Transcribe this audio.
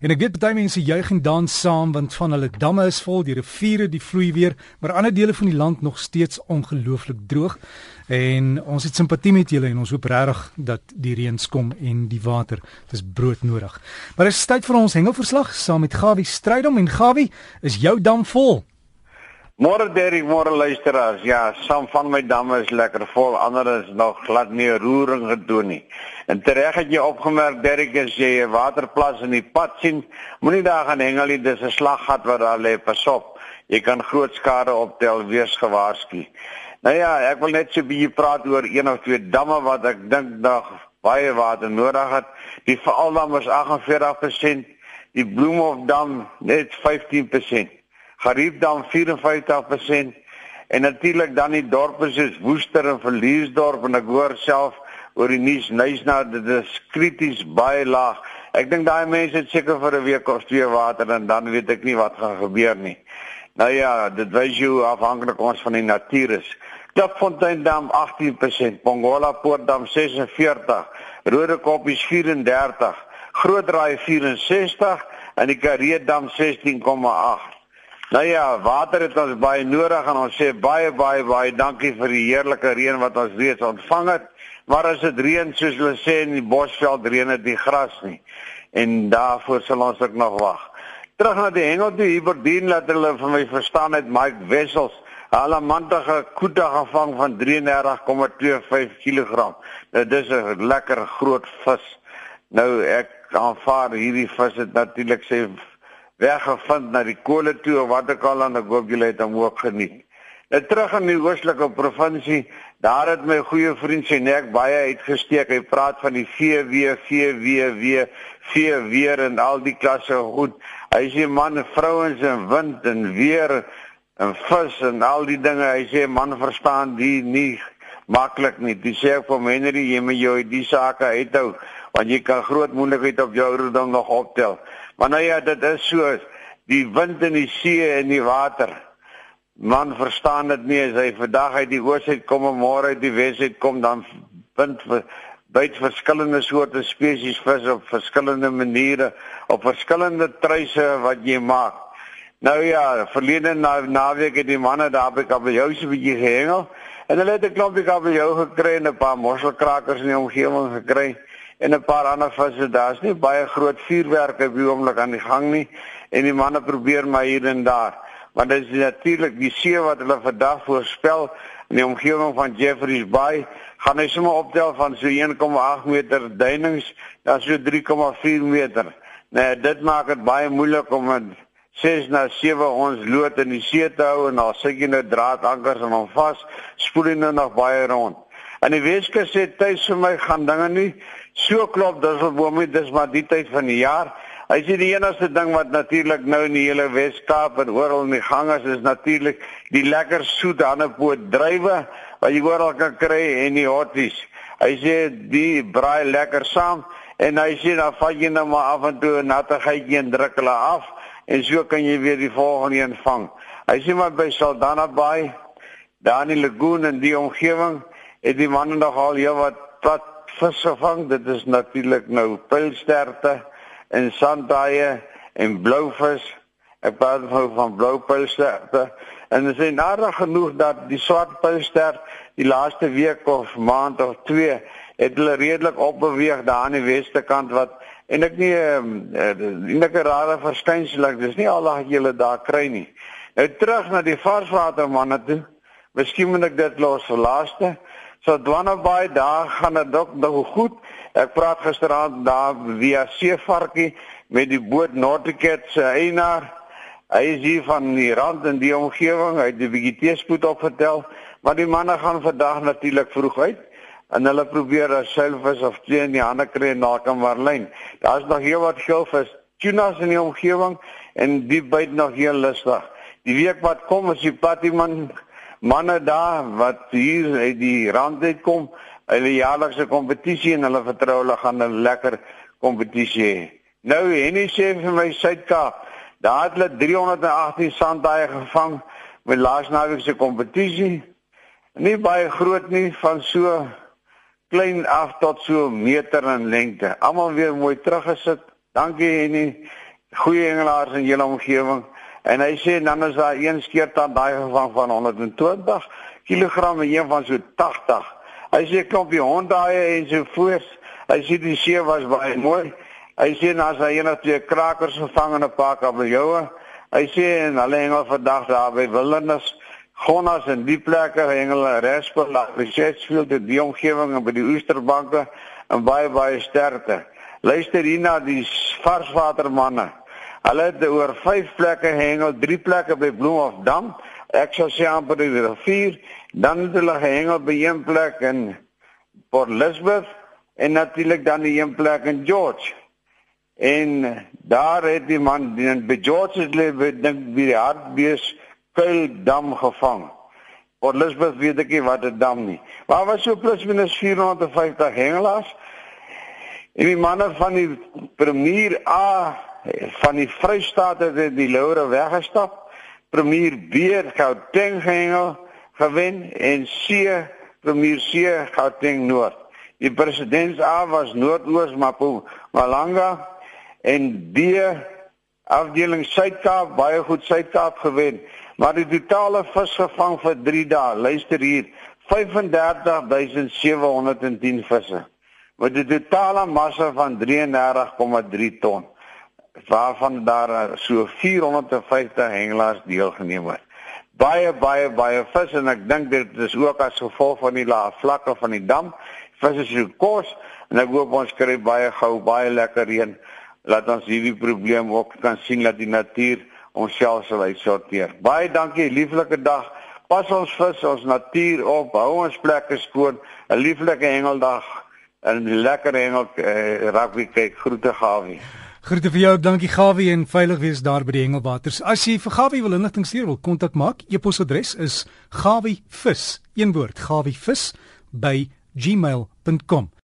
En ek weet baie mense juig en dans saam want van hulle damme is vol, die riviere die vloei weer, maar ander dele van die land nog steeds ongelooflik droog. En ons het simpatie met julle en ons hoop regtig dat die reën kom en die water, dit is broodnodig. Maar dit is tyd vir ons hengelverslag saam met Gawie Strydom en Gawie, is jou dam vol? Môre Derrick, môre luisteraars. Ja, som van my damme is lekker vol, ander is nog glad nie roering gedoen nie. En tereg het jy opgemerk Derrick as jy 'n waterplas in die pad sien, moenie daar gaan hengel nie, dis 'n slaggat wat daar lê, pas op. Jy kan groot skade optel, wees gewaarsku. Nou ja, ek wil net so 'n bietjie praat oor een of twee damme wat ek dink nog baie water nodig het. Die Vealdam is 48%, die Bloemhofdam net 15%. Gariepdam 54% en natuurlik dan die dorpe soos Woester en Verliesdorp en ek hoor self oor die nuus Nysna dit is krities baie laag. Ek dink daai mense het seker vir 'n week of twee water en dan weet ek nie wat gaan gebeur nie. Nou ja, dit wys jou afhanklik ons van die natuur is. Klipfonteindam 18%, Pongola Poortdam 46, Rode Koppies 34, Grootraai 64 en die Karee Dam 16,8. Nou ja, water het ons baie nodig en ons sê baie baie baie dankie vir die heerlike reën wat ons reeds ontvang het. Maar as dit reën soos hulle sê in die bosveld reën dit die gras nie. En daarvoor sal ons ook nog wag. Terug na die hengel toe hier verdien dat hulle van my verstaan het Mike Wessels alamantige koete gevang van 33,25 kg. Nou dis 'n lekker groot vis. Nou ek aanvaar hierdie vis het natuurlik sê weggevind na die kole toe of wat ook al ek hoop julle het hom ook geniet. Net terug in die oostelike provinsie, daar het my goeie vriend sy nek baie uitgesteek. Hy praat van die VW, VW, VW en al die klasse goed. Hy sê man, vrouens en wind en weer en vis en al die dinge. Hy sê man verstaan die nie maklik nie. Dis sê ek vir Henry, jy moet jou die sake uithou want jy kan groot moeilikheid op jou ouderdom nog optel. Maar nou ja, dit is so die wind in die see en die water. Man verstaan dit nie as hy vandag uit die oos uit kom en môre uit die wes uit kom dan vir byt verskillende soorte spesies vis op verskillende maniere op verskillende truise wat jy maak. Nou ja, verlede na naweek het die manne daar by kabeljou se bietjie gehengel en hulle het 'n klompie kabeljou gekry en 'n paar mosselkrakers in die omgewing gekry en 'n paar ander visse. Daar's nie baie groot vuurwerke op die oomblik aan die gang nie en die manne probeer maar hier en daar. Want dit is natuurlik die see wat hulle vandag voorspel in die omgewing van Jeffreys Bay gaan hy sommer optel van so 1,8 meter duinings na so 3,4 meter. Nee, dit maak dit baie moeilik om met 6 na 7 ons lood in die see te hou en al sit jy nou draadankers en hom vas, spoel hy nou nog baie rond. En die Weskus sê tuis vir my gaan dinge nie So klop op hom, dis maar die tyd van die jaar. Hy sê die enigste ding wat natuurlik nou in die hele Wes-Kaap en oral in die gang is, is natuurlik die lekker soet hannepoot drywe wat jy oral kan kry en die hotties. Hy sê die braai lekker saam en hy sê dan vat jy nou maar af en toe 'n natte geitjie en druk hulle af en so kan jy weer die volgende een vang. Hy sê maar by Saldanha Bay, daar in die lagoon en die omgewing, het die manne nog al heel wat plat visse vang. Dit is natuurlik nou pylsterte en sandaaie en blouvis. Ek praat nou van blou pylsterte. En dit is nader genoeg dat die swart pylstert die laaste week of maand of twee het hulle redelik opbeweeg daar aan die weste kant wat en ek nie enige uh, rare verskynsel ek dis nie aldag julle daar kry nie. Nou terug na die varswatermanne toe. Miskien moet ek dit los vir laaste. So dwanne baie daar gaan dit ook nou goed. Ek praat gisteraand daar via Seevarkie met die boot Nordicat se eienaar. Hy is hier van die rand in die omgewing. Hy het die vegeteespoed opgetel, maar die manne gaan vandag natuurlik vroeg uit en hulle probeer as selfs of twee in die hande kry na Kamerlyn. Daar's nog heel wat skilvis, tunas in die omgewing en die byt nog heel lustig. Die week wat kom as die patieman manne daar wat hier uit die rand uit kom, hulle jaarlikse kompetisie en hulle vertrou hulle gaan 'n lekker kompetisie hê. Nou Henny sê vir my Suid-Kaap, daar het hulle 318 sandaaie gevang met laasnaweek se kompetisie. Nie baie groot nie van so klein af tot so meter in lengte. Almal weer mooi teruggesit. Dankie Henny. goeie hengelaars in julle omgewing en hy sê dan is daar een skeert aan daai gevang van 120 kg en een van so 80. Hy sê klompie hondaaie en so voors. Hy sê die see was baie mooi. Hy sê nou as hy eendag twee krakers gevang en 'n paar kabeljoue. Hy sê en hulle hengel vandag daar by Wildernis Gonas en die plekke hengel Respel, Richardsfield, die omgewing en by die Oesterbanke en baie baie sterkte. Luister hier na die varswatermanne. Hulle het oor 5 plekke hengel, 3 plekke by Bloemhofdam. Ek sou sê amper die rivier, dan het hulle gehengel by een plek in Port Elizabeth en natuurlik dan die een plek in George. En daar het die man in George se lewe dink by die hartbees kuil dam gevang. Port Elizabeth weet ek nie wat 'n dam nie. Maar was so plus minus 450 hengelaars. En die manne van die premier A van die Vrystaat het die Laure weggestap. Premier B Gauteng gehengel gewen en C premier C Gauteng Noord. Die president A was Noordoos Mapu Malanga en D afdeling Suid-Kaap baie goed Suid-Kaap gewen. Maar die totale visgevang vir 3 dae, luister hier, 35710 visse met 'n totale massa van 33,3 ton waarvan daar eh, so 450 hengelaars deelgeneem het. Baie baie baie vis en ek dink dit is ook as gevolg van die lae vlakke van die dam. Vis is so kos en ek hoop ons kry baie gou baie lekker reën laat ons hierdie probleem ook kan sien dat die natuur onsself sal uitsorteer. Baie dankie, lieflike dag. Pas ons vis, ons natuur op, hou ons plekke skoon. 'n Lieflike hengeldag en lekker hengel uh, rugby kyk groete Gawie. Groete vir jou, dankie Gawie en veilig wees daar by die hengelwaters. As jy vir Gawie wil inligting stuur, wil kontak maak. E-posadres is gawievis, een woord, gawievis by gmail.com.